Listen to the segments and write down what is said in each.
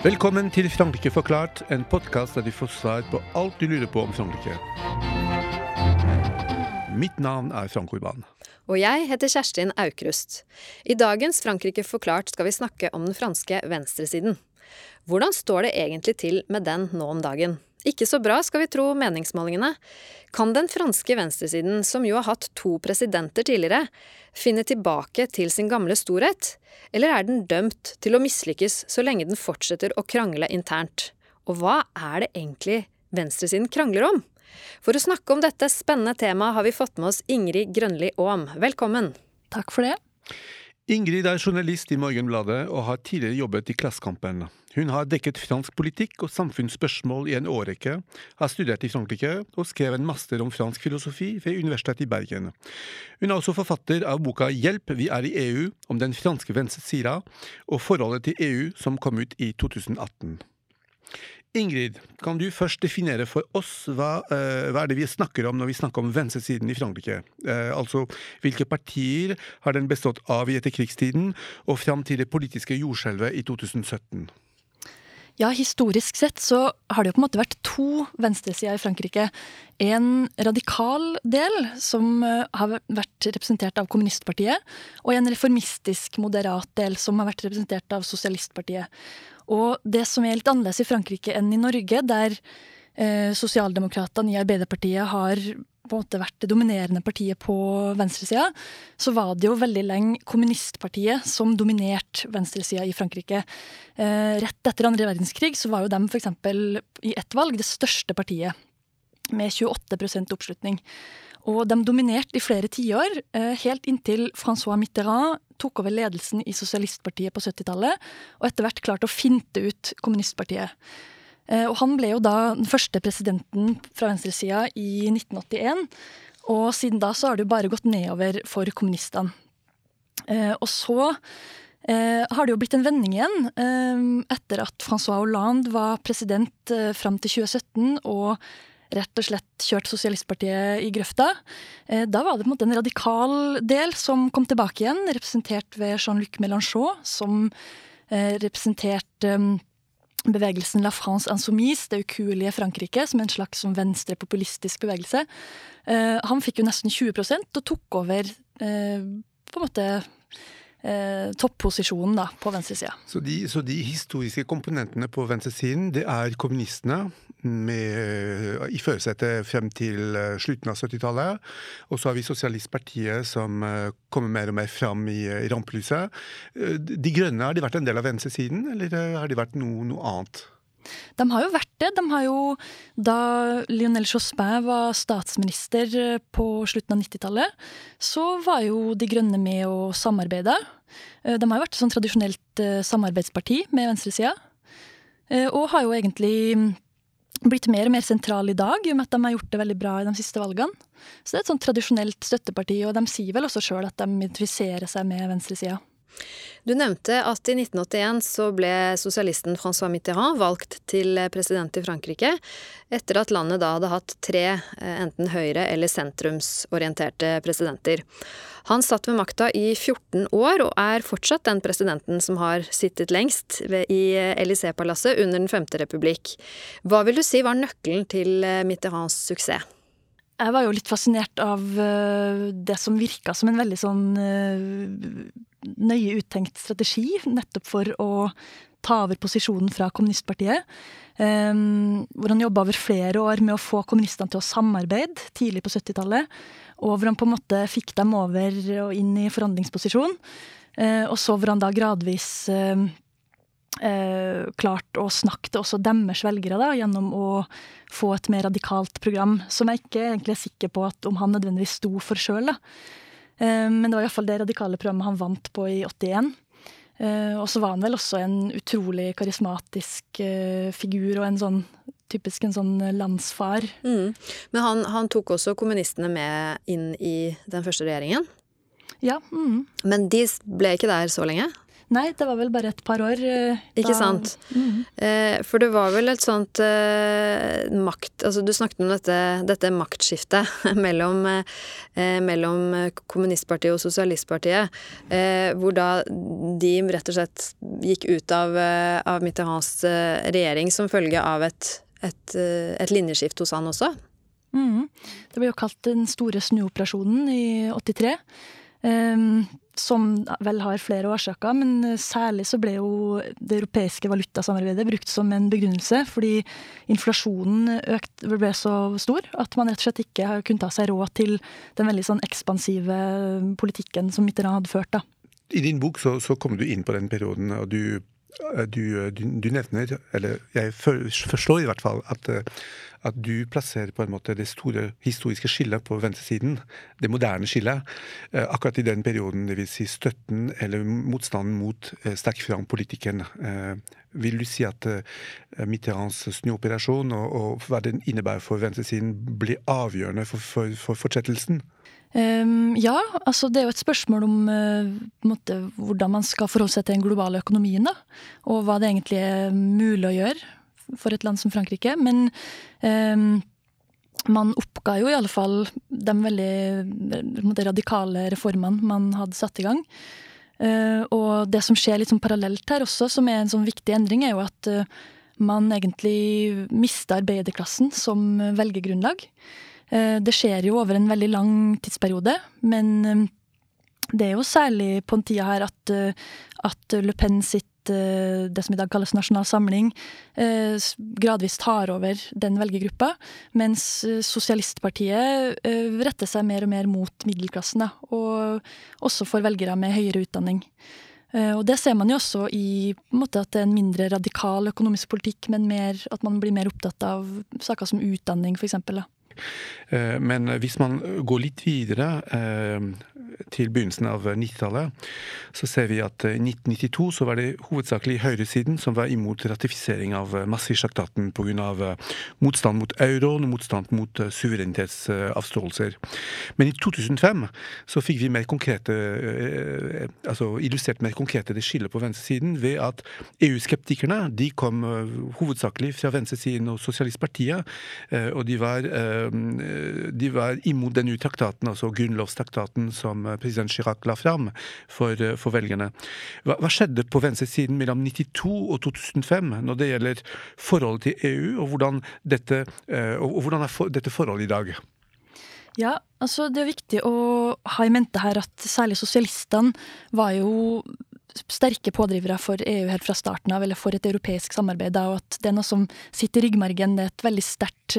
Velkommen til Frankrike forklart, en podkast der du får svar på alt du lurer på om Frankrike. Mitt navn er Frank Urban. Og jeg heter Kjerstin Aukrust. I dagens Frankrike forklart skal vi snakke om den franske venstresiden. Hvordan står det egentlig til med den nå om dagen? Ikke så bra, skal vi tro meningsmålingene. Kan den franske venstresiden, som jo har hatt to presidenter tidligere, finne tilbake til sin gamle storhet? Eller er den dømt til å mislykkes så lenge den fortsetter å krangle internt? Og hva er det egentlig venstresiden krangler om? For å snakke om dette spennende temaet har vi fått med oss Ingrid Grønli Aam. Velkommen. Takk for det. Ingrid er journalist i Morgenbladet og har tidligere jobbet i Klassekampen. Hun har dekket fransk politikk og samfunnsspørsmål i en årrekke, har studert i Frankrike og skrev en master om fransk filosofi ved Universitetet i Bergen. Hun er også forfatter av boka Hjelp, vi er i EU, om den franske venstresida og forholdet til EU, som kom ut i 2018. Ingrid, kan du først definere for oss hva, uh, hva, er det vi snakker om når vi snakker om venstresiden i Frankrike? Uh, altså, hvilke partier har den bestått av i etterkrigstiden og fram til det politiske jordskjelvet i 2017? Ja, historisk sett så har det jo på en måte vært to venstresider i Frankrike. En radikal del, som eh, har vært representert av kommunistpartiet, og en reformistisk, moderat del, som har vært representert av sosialistpartiet. Og det som er litt annerledes i Frankrike enn i Norge, der eh, sosialdemokratene i Arbeiderpartiet har på en måte vært det dominerende partiet på venstresida, så var det jo veldig lenge kommunistpartiet som dominerte venstresida i Frankrike. Eh, rett etter andre verdenskrig så var jo dem f.eks. i ett valg det største partiet, med 28% oppslutning. Og de dominerte i flere tiår, eh, helt inntil Francois Mitterrand tok over ledelsen i Sosialistpartiet på 70-tallet, og etter hvert klarte å finte ut kommunistpartiet. Eh, og han ble jo da den første presidenten fra venstresida i 1981. Og siden da så har det jo bare gått nedover for kommunistene. Eh, og så har det jo blitt en vending igjen etter at Francois Hollande var president fram til 2017 og rett og slett kjørt sosialistpartiet i grøfta. Eh, da var det på en måte en radikal del som kom tilbake igjen, representert ved Jean-Luc Mélenchon, som eh, representerte mm, bevegelsen La France Insoumise, det ukuelige Frankrike, som en slags sånn venstrepopulistisk bevegelse. Eh, han fikk jo nesten 20% og tok over på en måte eh, topposisjonen da, på venstresida. Så, så de historiske komponentene på venstresiden, det er kommunistene med, i førersetet frem til eh, slutten av 70-tallet. Og så har vi Sosialistpartiet som eh, kommer mer og mer fram i, i rampelyset. De Grønne, har de vært en del av venstresiden, eller har de vært noe, noe annet? De har jo vært det. De har jo, da Lionel Jospin var statsminister eh, på slutten av 90-tallet, så var jo De Grønne med og samarbeida. Eh, de har jo vært et sånn tradisjonelt eh, samarbeidsparti med venstresida. Og har jo egentlig blitt mer og mer sentral i dag, i og med at de har gjort det veldig bra i de siste valgene. Så det er et sånn tradisjonelt støtteparti, og de sier vel også sjøl at de identifiserer seg med venstresida. Du nevnte at i 1981 så ble sosialisten Francois Mitterrand valgt til president i Frankrike, etter at landet da hadde hatt tre eh, enten høyre- eller sentrumsorienterte presidenter. Han satt ved makta i 14 år, og er fortsatt den presidenten som har sittet lengst i Élysée-palasset under Den femte republikk. Hva vil du si var nøkkelen til eh, Mitterrands suksess? Jeg var jo litt fascinert av eh, det som virka som en veldig sånn nøye uttenkt strategi nettopp for å ta over posisjonen fra kommunistpartiet. Um, hvor han jobba over flere år med å få kommunistene til å samarbeide tidlig på 70-tallet. Og hvor han på en måte fikk dem over og inn i forhandlingsposisjon. Uh, og så hvor han da gradvis uh, uh, klart å snakke til også deres velgere da, gjennom å få et mer radikalt program, som jeg ikke egentlig er sikker på at om han nødvendigvis sto for sjøl. Eh, men det var iallfall det radikale programmet han vant på i 81. Eh, og så var han vel også en utrolig karismatisk eh, figur og en sånn typisk en sånn landsfar. Mm. Men han, han, tok også kommunistene med inn i den første regjeringen? Ja. Mm. Men de ble ikke der så lenge? Nei, det var vel bare et par år. Eh, Ikke sant. Mm. Eh, for det var vel et sånt eh, makt Altså du snakket om dette, dette maktskiftet mellom, mellom kommunistpartiet og sosialistpartiet. Eh, hvor da de rett og slett gikk ut av, av Mitterrands regjering som følge av et, et, et linjeskift hos han også. Mm. Det ble jo kalt den store snuoperasjonen i 83. Um, som vel har flere årsaker, men særlig så ble jo det europeiske valutasamarbeidet brukt som en begrunnelse, fordi inflasjonen økt, ble så stor at man rett og slett ikke kunne ta seg råd til den veldig sånn ekspansive politikken som Mitterrand hadde ført. da. I din bok så, så kommer du inn på den perioden, og du du, du, du, nevner, eller jeg forstår i hvert fall, at, at, du plasserer på en måte det store historiske skillet på venstresiden, det moderne skillet, eh, akkurat i den perioden, dvs. Si støtten eller motstanden mot eh, sterkfrankpolitikken. Eh, vil du si at Mitterrands snuoperasjon og, og hva den innebærer for venstresiden, blir avgjørende for, for, for fortsettelsen? Um, ja, altså det er jo et spørsmål om uh, måte, hvordan man skal forholde seg til den globale økonomien. Da, og hva det egentlig er mulig å gjøre for et land som Frankrike. Men um, man oppga jo i alle fall de veldig måte, radikale reformene man hadde satt i gang. Uh, og det som skjer litt sånn parallelt her også, som er en sånn viktig endring, er jo at uh, man egentlig mister arbeiderklassen som velgergrunnlag. Eh, det skjer jo over en veldig lang tidsperiode, men eh, det er jo særlig på en tida her at, eh, at Le Pen sitt det som i dag kalles Nasjonal Samling, gradvis tar over den velgergruppa, mens Sosialistpartiet retter seg mer og mer mot middelklassen, og også for velgere med høyere utdanning. Og det ser man jo også i en måte, at det er en mindre radikal økonomisk politikk, men mer, at man blir mer opptatt av saker som utdanning, f.eks. Eh, men hvis man går litt videre eh, til begynnelsen av 90-tallet, så ser vi at i 1992 så var det hovedsakelig høyresiden som var imot ratifisering av Maastricht-traktaten pga. motstand mot euroen og motstand mot suverenitetsavståelser. Men i 2005 så fikk vi mer konkrete, eh, altså illustrert mer konkrete det skillet på venstresiden ved at EU-skeptikerne de kom hovedsakelig fra venstresiden og Sosialistpartiet, og de var Eh, de var imot den nye traktaten, altså grunnlovstraktaten som eh, president Chirac la fram for, eh, for velgerne. Hva, hva, skjedde på venstresiden mellom 92 og 2005 når det gjelder forholdet til EU, og hvordan dette, og hvordan er for, dette forholdet i dag? Ja, altså det er viktig å ha i mente her at særlig sosialistene var jo sterke pådrivere for EU helt fra starten av, eller for et europeisk samarbeid, og at det er noe som sitter i ryggmargen. Det er et veldig sterkt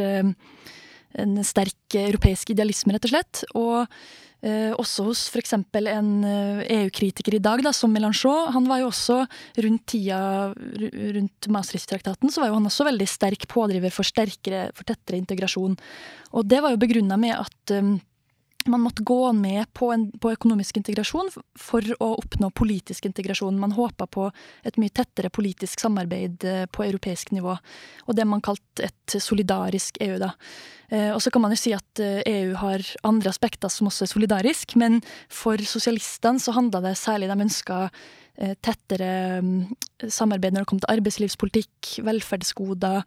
en sterk europeisk idealisme, rett og slett. Og eh, også hos f.eks. en EU-kritiker eh, e i dag, da, som Melanchon. Han var jo også rundt tida rundt Maastricht-traktaten, så var jo han også veldig sterk pådriver for sterkere, for tettere integrasjon. Og det var jo begrunna med at um, man måtte gå med på, en, på, økonomisk integrasjon for å oppnå politisk integrasjon. Man håpa på et mye tettere politisk samarbeid eh, på europeisk nivå. Og det man kalte et solidarisk EU, da. Eh, og så kan man jo si at EU eh, e har andre aspekter som også er solidarisk, men for sosialistene så handla det særlig De ønska tettere mm, samarbeid når det kom til arbeidslivspolitikk, velferdsgoder,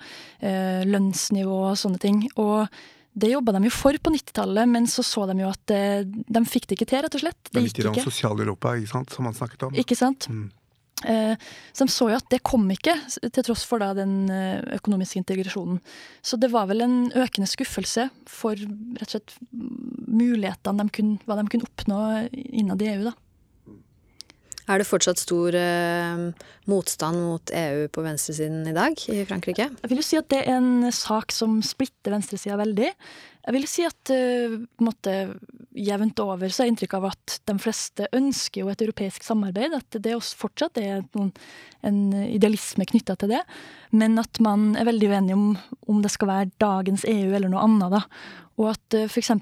lønnsnivå og sånne ting. Og det jobba de jo for på 90-tallet, men så så de jo at eh, de fikk det ikke til, rett og slett. Det, det gikk ikke. Sosial-Europa, ikke sant, som han snakket om. Ikke sant. Mm. Eh, så de så jo at det kom ikke, til tross for da den eh, økonomiske integrasjonen. Så det var vel en økende skuffelse for rett og slett mulighetene de kunne, hva de kunne oppnå innad i EU, da. Er det fortsatt stor eh, motstand mot EU på venstresiden i dag i Frankrike? Jeg vil jo si at det er en sak som splitter venstresida veldig. Jeg vil si at uh, på jevnt over så er inntrykk av at de fleste ønsker jo et europeisk samarbeid. At det også fortsatt er noen, en idealisme knytta til det. Men at man er veldig uenig om om det skal være dagens EU eller noe annet. da. Og at uh, f.eks.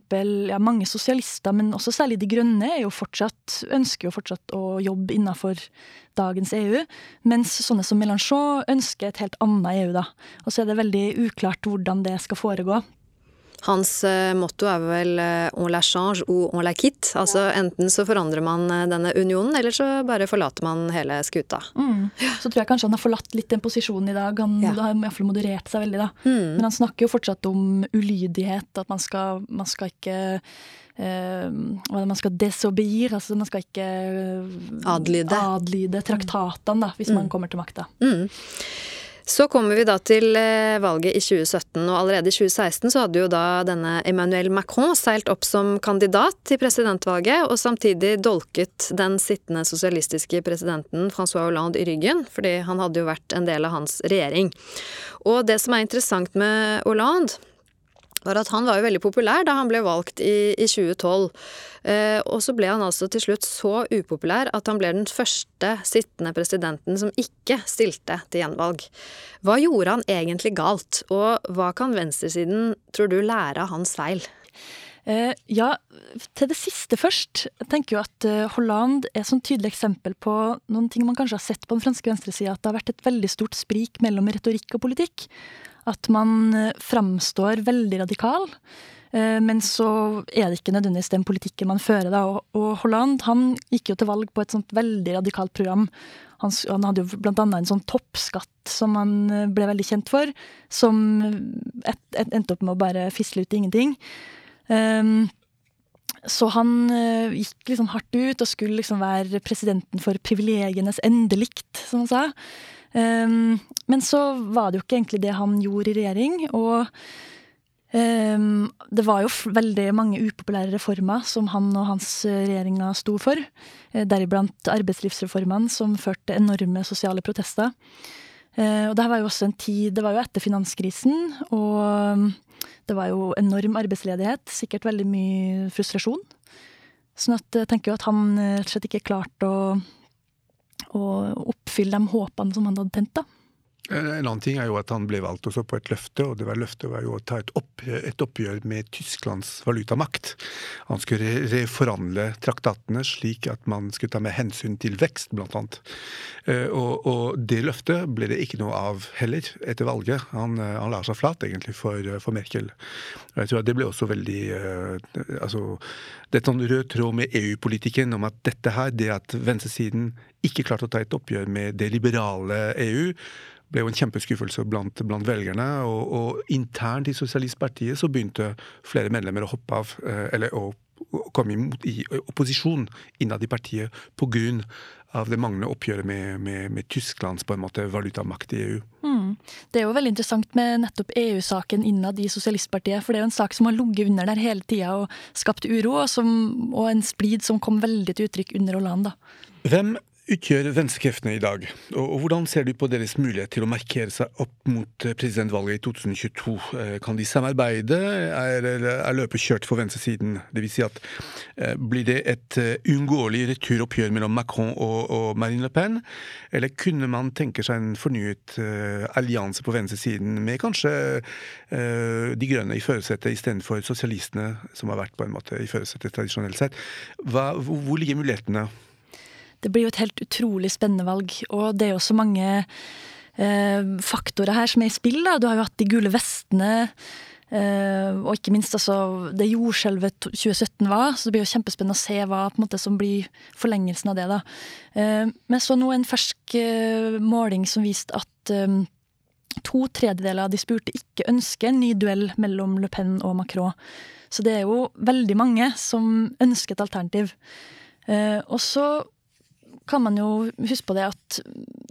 Ja, mange sosialister, men også særlig De Grønne, jo fortsatt, ønsker jo fortsatt å jobbe innenfor dagens EU. Mens sånne som Mélenchon ønsker et helt annet EU, da. Og så er det veldig uklart hvordan det skal foregå. Hans uh, motto er vel uh, 'on la change ou on la quitte'. Altså enten så forandrer man uh, denne unionen, eller så bare forlater man hele skuta. Mm. Så tror jeg kanskje han har forlatt litt den posisjonen i dag. Han ja. har iallfall moderert seg veldig, da. Mm. Men han snakker jo fortsatt om ulydighet, at man skal, man skal ikke man skal desobeyir, altså man skal ikke adlyde, adlyde traktatene, hvis mm. man kommer til makta. Mm. Så kommer vi da til eh, valget i 2017, og allerede i 2016 så hadde jo da denne Emmanuel Macron seilt opp som kandidat til presidentvalget, og samtidig dolket den sittende sosialistiske presidenten Francois Hollande i ryggen, fordi han hadde jo vært en del av hans regjering. Og det som er interessant med Hollande, var at han var jo veldig populær da han ble valgt i, i 2012. Eh, og så ble han altså til slutt så upopulær at han ble den første sittende presidenten som ikke stilte til gjenvalg. Hva gjorde han egentlig galt, og hva kan venstresiden, tror du, lære av hans feil? Eh, ja, til det siste først. Jeg tenker jo at uh, Hollande er et tydelig eksempel på noen ting man kanskje har sett på den franske venstresida, at det har vært et veldig stort sprik mellom retorikk og politikk. At man eh, framstår veldig radikal, eh, men så er det ikke nødvendigvis den politikken man fører. Da. Og, Holland han gikk jo til valg på et sånt veldig radikalt program. Han, han hadde jo annet en sånn toppskatt som han eh, ble veldig kjent for, som et, et, endte opp med å bare fisle ut ingenting. Um, så han gikk liksom hardt ut og skulle liksom være presidenten for privilegienes endelikt, som han sa. Um, men så var det jo ikke egentlig det han gjorde i regjering. Og um, det var jo veldig mange upopulære reformer som han og hans regjeringer sto for. Eh, deriblant arbeidslivsreformene, som førte enorme sosiale protester. Uh, og det var jo også en tid Det var jo etter finanskrisen, og det var jo enorm arbeidsledighet. Sikkert veldig mye frustrasjon. Sånn at jeg tenker jo at han rett og slett ikke klarte å og oppfylle de håpene som han hadde tent. da. En annen ting er jo at han ble valgt også på et løfte, og det var løftet var jo å ta et, opp, et oppgjør med Tysklands valutamakt. Han skulle reforhandle traktatene slik at man skulle ta med hensyn til vekst, blant annet. Eh, og, og det løftet ble det ikke noe av heller etter valget. Han, eh, han la seg flat, egentlig, for, for, Merkel. Jeg tror at det ble også veldig altså, Det er sånn rød tråd med EU-politikken om at dette her, det at venstresiden ikke klarte å ta et oppgjør med det liberale EU, ble jo en kjempeskuffelse blant, blant velgerne. Og, og, internt i Sosialistpartiet så begynte flere medlemmer å hoppe av, eh, eller å, komme imot i opposisjon innad i partiet pga. av det manglende oppgjøret med, med, med, Tysklands på en måte valutamakt i EU. Mm. Det er jo veldig interessant med nettopp EU-saken innad i Sosialistpartiet. For det er jo en sak som har ligget under der hele tida og skapt uro, og, som, og en splid som kom veldig til uttrykk under Hollande. Hvem utgjør venstrekreftene i dag, og hvordan ser du på deres mulighet til å markere seg opp mot eh, presidentvalget i 2022? Eh, kan de samarbeide, er, er løpet kjørt for venstresiden? Vil si at eh, blir det et uunngåelig returoppgjør mellom Macron og, Marine Le Pen, eller kunne man tenke seg en fornyet allianse på venstresiden med kanskje De grønne i førersetet istedenfor sosialistene, som har vært på en måte i førersetet tradisjonelt sett? Hva, hvor ligger mulighetene? Det blir jo et helt utrolig spennende valg. Og det er jo så mange eh, faktorer her som er i spill. Da. Du har jo hatt de gule vestene. Eh, og ikke minst altså, det jordskjelvet 2017 var. Så det blir jo kjempespennende å se hva måte, som blir forlengelsen av det. da. Eh, men så nå en fersk eh, måling som viste at eh, to tredjedeler av de spurte ikke ønsker en ny duell mellom Le Pen og Macron. Så det er jo veldig mange som ønsker et alternativ. Og så kan man jo huske på det at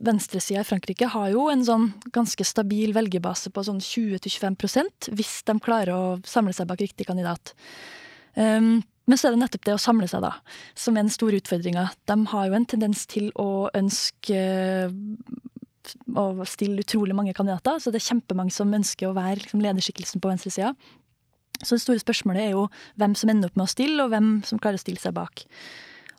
venstresida i Frankrike har jo en sånn ganske stabil velgerbase på sånn 20-25% hvis de klarer å samle seg bak riktig kandidat. Um, men så er det nettopp det å samle seg, da, som er den store utfordringa. De har jo en tendens til å ønske å stille utrolig mange kandidater, så det er kjempemange som ønsker å være liksom, lederskikkelsen på venstresida. Så det store spørsmålet er jo hvem som ender opp med å stille, og hvem som klarer å stille seg bak.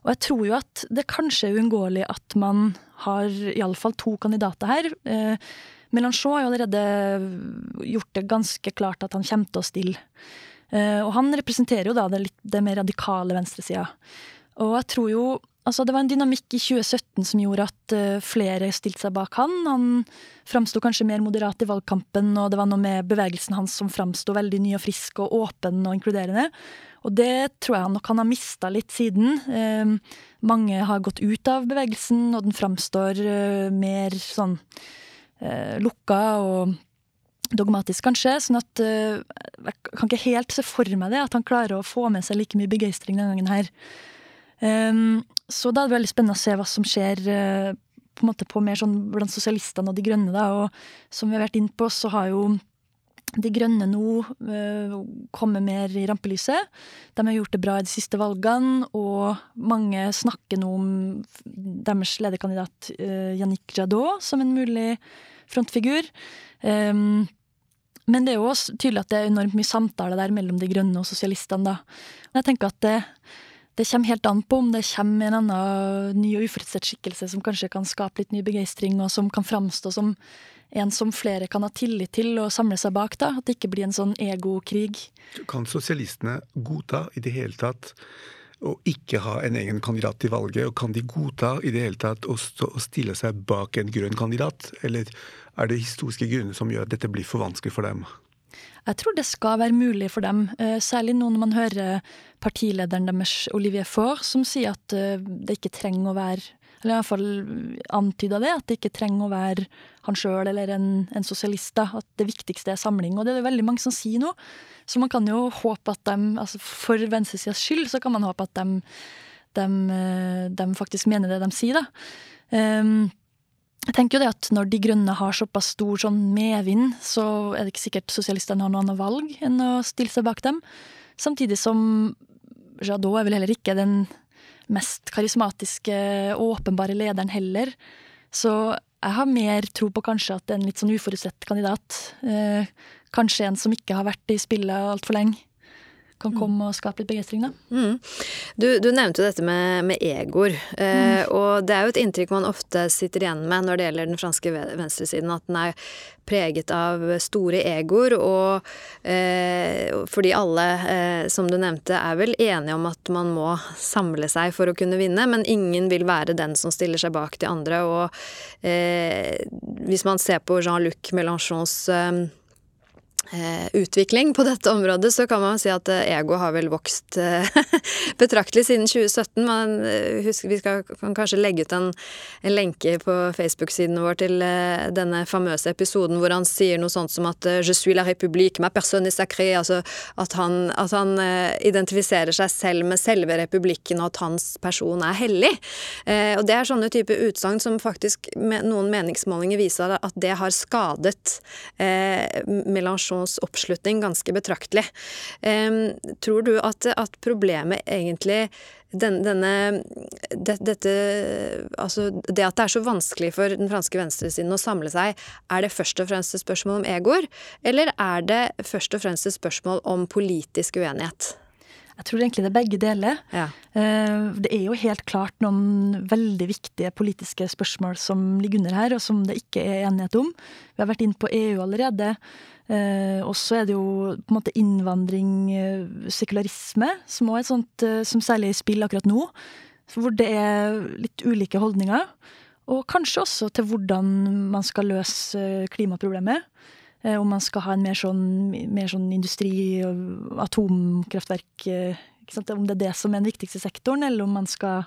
Og jeg tror jo at det kanskje er uunngåelig at man har iallfall to kandidater her. Eh, Mélenchon har jo allerede gjort det ganske klart at han kommer til å stille. Eh, og han representerer jo da det, litt, det mer radikale venstresida. Og jeg tror jo altså det var en dynamikk i 2017 som gjorde at uh, flere stilte seg bak han. Han framsto kanskje mer moderat i valgkampen, og det var noe med bevegelsen hans som framsto veldig ny og frisk og åpen og inkluderende. Og det tror jeg nok han har mista litt siden. Uh, mange har gått ut av bevegelsen, og den framstår uh, mer sånn lukka og dogmatisk, kanskje. sånn at jeg kan ikke helt se for meg det, at han klarer å få med seg like mye begeistring denne gangen her. Um, så da er det veldig spennende å se hva som skjer uh, på en måte på mer sånn blant sosialistene og De grønne. da, og Som vi har vært inne på, så har jo De grønne nå uh, kommet mer i rampelyset. De har gjort det bra i de siste valgene, og mange snakker nå om deres lederkandidat uh, Yannick Jadot som en mulig frontfigur. Um, men det er jo også tydelig at det er enormt mye samtale der mellom de grønne og sosialistene. da. Jeg tenker at det det kommer helt an på om det kommer en annen ny og uforutsett skikkelse som kanskje kan skape litt ny begeistring, og som kan framstå som en som flere kan ha tillit til og samle seg bak. da, At det ikke blir en sånn egokrig. Kan sosialistene godta i det hele tatt å ikke ha en egen kandidat til valget, og kan de godta i det hele tatt å, stille seg bak en grønn kandidat, eller er det historiske grunner som gjør at dette blir for vanskelig for dem? Jeg tror det skal være mulig for dem, eh, særlig nå når man hører partilederen deres, Olivier Faure, som sier at eh, det ikke trenger å være eller i hvert fall antyda det, at det ikke trenger å være han sjøl eller en, en sosialist. da, At det viktigste er samling. Og det er det veldig mange som sier nå. Så man kan jo håpe at de, altså for venstresidas skyld, så kan man håpe at de, de, eh, de faktisk mener det de sier, da. Um, jeg tenker jo det at Når De grønne har såpass stor sånn medvind, så er det ikke sikkert sosialistene har noe annet valg enn å stille seg bak dem. Samtidig som Jadot er vel heller ikke den mest karismatiske, åpenbare lederen heller. Så jeg har mer tro på kanskje at en litt sånn uforutsett kandidat. Eh, kanskje en som ikke har vært i spillet altfor lenge kan komme og skape litt begeistring, da. Mm. Du, du, nevnte jo dette med, med egoer, eh, mm. og det er jo et inntrykk man ofte sitter igjen med når det gjelder den franske venstresiden, at den er preget av store egoer, og eh, fordi alle, eh, som du nevnte, er vel enige om at man må samle seg for å kunne vinne, men ingen vil være den som stiller seg bak de andre, og eh, hvis man ser på Jean-Luc Mélenchons Eh, utvikling på dette området, så kan man si at eh, ego har vel vokst eh, betraktelig siden 2017. Man husker, vi skal, kan kanskje legge ut en, en lenke på Facebook-siden vår til denne famøse episoden hvor han sier noe sånt som at 'je suis la république, ma personne est sacrée', altså at han, at han identifiserer seg selv med selve republikken, og at hans person er hellig. Og det er sånne type utsagn som faktisk noen meningsmålinger viser at det har skadet Mélenchon Macrons oppslutning ganske betraktelig. Tror du at, at problemet egentlig den, denne det, dette Altså, det at det er så vanskelig for den franske venstresiden å samle seg, er det først og fremst et spørsmål om egoer, eller er det først og fremst et spørsmål om politisk uenighet? Jeg tror egentlig det er begge deler. Ja. Eh, det er jo helt klart noen veldig viktige politiske spørsmål som ligger under her, og som det ikke er enighet om. Vi har vært inn på EU allerede. Eh, og så er det jo på en måte innvandring, eh, sekularisme, som også er et sånt som særlig er i spill akkurat nå. Hvor det er litt ulike holdninger. Og kanskje også til hvordan man skal løse klimaproblemet. Om man skal ha en mer sånn, mer sånn industri- atomkraftverk Om det er det som er den viktigste sektoren, eller om man skal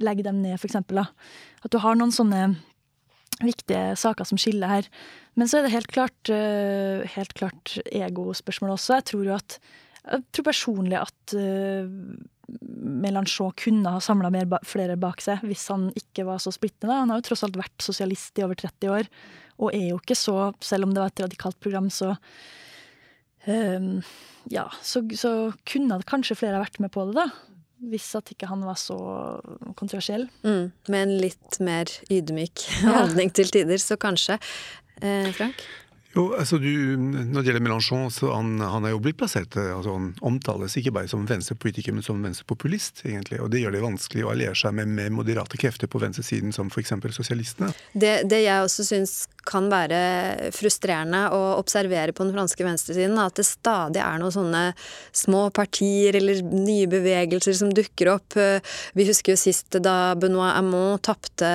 legge dem ned, f.eks. At du har noen sånne viktige saker som skiller her. Men så er det helt klart, uh, helt klart egospørsmål også. Jeg tror jo at Jeg tror personlig at uh, Melanchon kunne ha samla ba flere bak seg hvis han ikke var så splittende. Han har jo tross alt vært sosialist i over 30 år, og er jo ikke så Selv om det var et radikalt program, så um, Ja, så, så kunne kanskje flere ha vært med på det, da hvis at ikke han var så kontroversiell. Mm, med en litt mer ydmyk holdning til tider, så kanskje. Eh, Frank? Jo, altså du, Når det gjelder Mélenchon, så han, han er jo blitt plassert altså Han omtales ikke bare som venstrepolitiker, men som venstrepopulist, egentlig. Og det gjør det vanskelig å alliere seg med mer moderate krefter på venstresiden, som f.eks. sosialistene. Det, det jeg også syns kan være frustrerende å observere på den franske venstresiden. At det stadig er noen sånne små partier eller nye bevegelser som dukker opp. Vi husker jo sist da Benoit Hamon tapte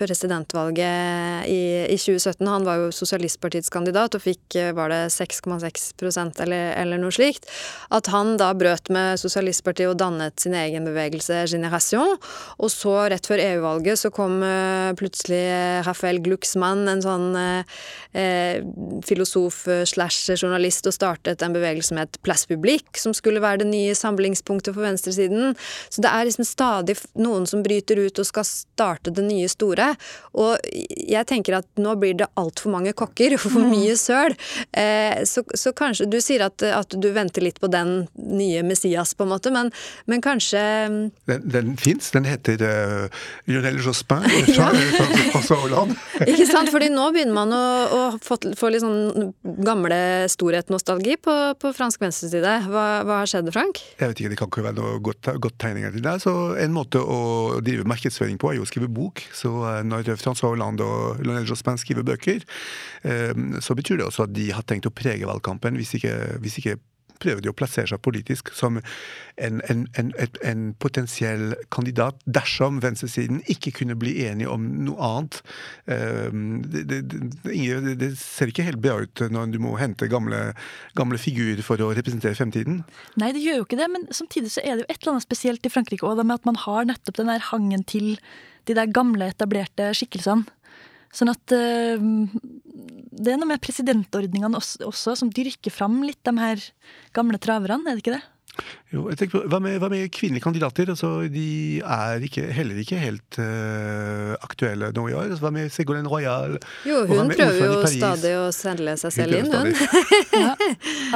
presidentvalget i, i, 2017. Han var jo sosialistpartiets kandidat og fikk var det 6,6% eller, eller noe slikt. At han da brøt med sosialistpartiet og dannet sin egen bevegelse Generation. Og så, rett før EU-valget, så kom uh, plutselig Rafael Glucksmann, en sånn uh, filosof slash journalist, og startet en bevegelse som het Place Publique, som skulle være det nye samlingspunktet for venstresiden. Så det er liksom stadig noen som bryter ut og skal starte det nye store. Og jeg tenker at nå blir det altfor mange kokker og for mm. mye søl. Eh, så, så, kanskje Du sier at, at, du venter litt på den nye Messias, på en måte, men, men kanskje Den, den fins. Den heter uh, Lionel Jospin. ja. François Hollande. Ikke sant, fordi nå begynner man å, å få, få, litt sånn gamle storhet-nostalgi på, på, fransk venstreside. Hva, hva har skjedd, Frank? Jeg vet ikke, Det kan ikke være noe godt, godt tegninger til det. Så En måte å drive markedsføring på er jo å skrive bok. Så uh, når François Hollande og Lionel Jospin skriver bøker, uh, så betyr det også at de har tenkt å prege valgkampen, hvis ikke, hvis ikke prøver de å plassere seg politisk som en, en, en, en potensiell kandidat dersom venstresiden ikke kunne bli enige om noe annet. Ehm, det, det, det, det, ser ikke helt bra ut når du må hente gamle, gamle figurer for å representere fremtiden. Nei, det gjør jo ikke det, men samtidig så er det jo et eller annet spesielt i Frankrike òg, med at man har nettopp den der hangen til de der gamle, etablerte skikkelsene. Sånn at uh, det er noe med presidentordningene også, også, som dyrker fram litt de her gamle traverne, er det ikke det? Jo, jeg tenker på, hva, med, hva med kvinnelige kandidater? Altså, de er ikke, heller ikke helt uh, aktuelle nå i år. Altså, hva med Ségolène Royal? Jo, hun prøver jo stadig å selge seg selv inn, hun. ja.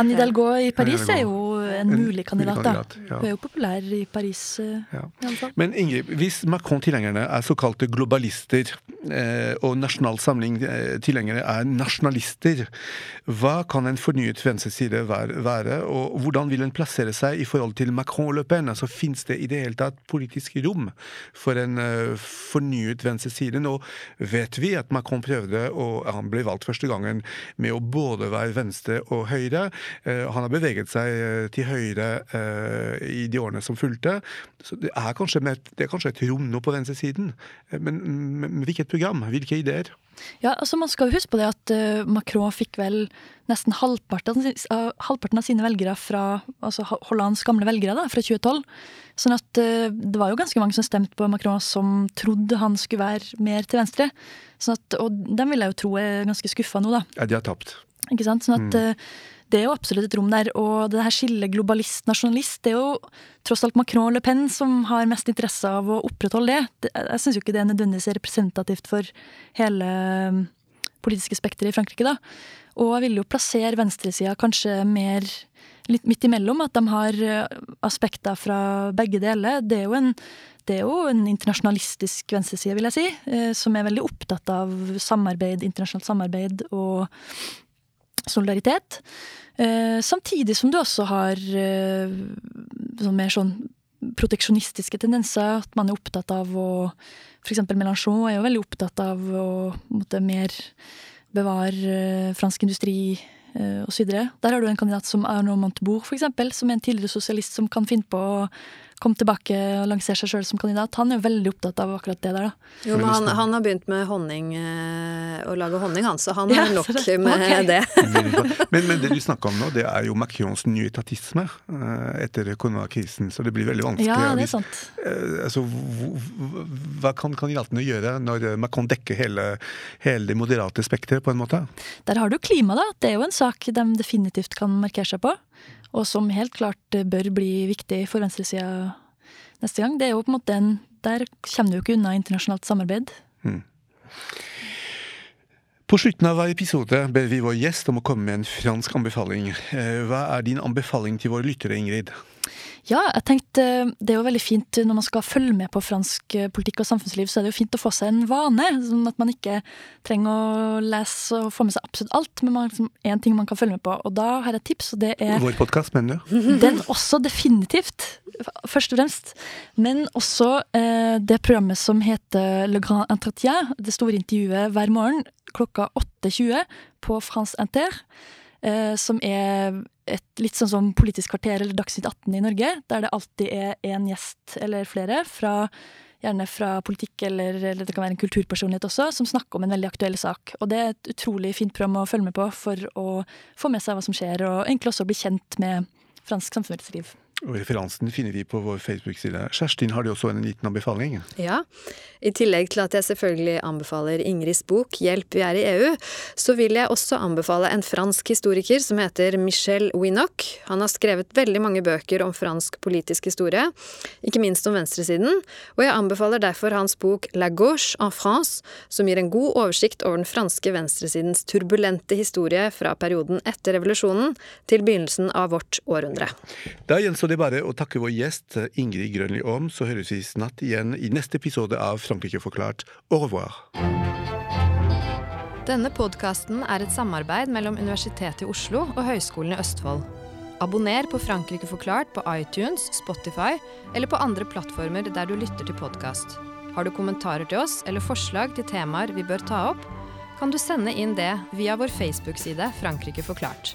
Anne Delgaard i Paris er jo en, en mulig kandidat, kandidat da. Ja. Hun er jo populær i Paris. Uh, ja. i Men Ingrid, hvis Macron-tilhengerne er såkalte globalister, eh, og Nasjonal Samling-tilhengere er nasjonalister, hva kan en fornyet venstreside være, og hvordan vil en plassere seg i forhold til Macron og Le Pen? Altså, Fins det i det hele tatt politisk rom for en fornyet venstreside? Nå vet vi at Macron prøvde, og han ble valgt første gangen, med å både være venstre og høyre. Han har beveget seg til høyre i de årene som fulgte. Så det er kanskje, med, det er kanskje et rom nå på venstresiden. Men, men hvilket program? Hvilke ideer? Ja, altså Man skal huske på det at uh, Macron fikk vel nesten halvparten, uh, halvparten, av sine velgere fra altså Hollands gamle velgere da, fra 2012. Sånn at uh, det var jo ganske mange som stemte på Macron som trodde han skulle være mer til venstre. Sånn at, og dem vil jeg jo tro er ganske skuffa nå, da. Ja, de har tapt. Ikke sant? Sånn at mm det er jo absolutt et rom der. Og det her skillet globalist-nasjonalist, det er jo tross alt Macron og Le Pen som har mest interesse av å opprettholde det. Jeg syns jo ikke det er nødvendigvis representativt for hele um, politiske spekteret i Frankrike, da. Og jeg vil jo plassere venstresida kanskje mer litt midt imellom, at de har uh, aspekter fra begge deler. Det er jo en er jo en internasjonalistisk venstreside, vil jeg si, uh, som er veldig opptatt av samarbeid, internasjonalt samarbeid og solidaritet. Eh, samtidig som du også har eh, sånn mer sånn proteksjonistiske tendenser. At man er opptatt av å F.eks. Mélenchon er jo veldig opptatt av å måtte mer bevare eh, fransk industri eh, osv. Der har du en kandidat som Arnaud Montebourg, eksempel, som er en tidligere sosialist som kan finne på å kom tilbake og lansere seg sjøl som kandidat. Han er veldig opptatt av akkurat det der, da. Jo, men han, han har begynt med honning, eh, å lage honning, han, så han har nok med okay. det. men, men, det du snakker om nå, det er jo Macrons nye etatisme eh, etter koronakrisen, så det blir veldig vanskelig. Ja, det er sant. Eh, altså, hva kan kandidatene gjøre når Macron dekker hele, hele det moderate spekteret, på en måte? Der har du klima, da. Det er jo en sak de definitivt kan markere seg på og som helt klart bør bli viktig for venstresida neste gang. Det er jo på en måte en Der kommer du jo ikke unna internasjonalt samarbeid. Mm. På slutten av hver episode ber vi vår gjest om å komme med en fransk anbefaling. Eh, hva er din anbefaling til våre lyttere, Ingrid? Ja, jeg tenkte det er jo veldig fint når man skal følge med på fransk eh, politikk og samfunnsliv, så er det jo fint å få seg en vane. Sånn at man ikke trenger å lese og få med seg absolutt alt, men man, liksom, en ting man kan følge med på. Og da har jeg et tips, og det er Vår podkast, mener du? Den også, definitivt. Først og fremst. Men også eh, det programmet som heter Le Grand Entretien, det store intervjuet hver morgen klokka 8.20 på France Inter. Eh, som er et litt sånn som Politisk kvarter eller Dagsnytt 18 i Norge, der det alltid er én gjest eller flere, fra, gjerne fra politikk eller, eller, det kan være en kulturpersonlighet også, som snakker om en veldig aktuell sak. Og det er et utrolig fint program å følge med på for å få med seg hva som skjer, og egentlig også bli kjent med fransk samfunnsliv. Og Referansen finner vi på vår Facebook-side. Kjerstin, har du også en liten anbefaling? Ja. I tillegg til at jeg selvfølgelig anbefaler Ingrids bok 'Hjelp, vi er i EU', så vil jeg også anbefale en fransk historiker som heter Michel Winock. Han har skrevet veldig mange bøker om fransk politisk historie, ikke minst om venstresiden, og jeg anbefaler derfor hans bok 'La gauche en France', som gir en god oversikt over den franske venstresidens turbulente historie fra perioden etter revolusjonen til begynnelsen av vårt århundre. Da det bare å takke vår gjest Ingrid Grønli Aam, så høres vi snart igjen i neste episode av Frankrike forklart. Au revoir. Denne podkasten er et samarbeid mellom Universitetet i Oslo og Høgskolen i Østfold. Abonner på Frankrike forklart på iTunes, Spotify eller på andre plattformer der du lytter til podkast. Har du kommentarer til oss eller forslag til temaer vi bør ta opp, kan du sende inn det via vår Facebook-side Frankrike forklart.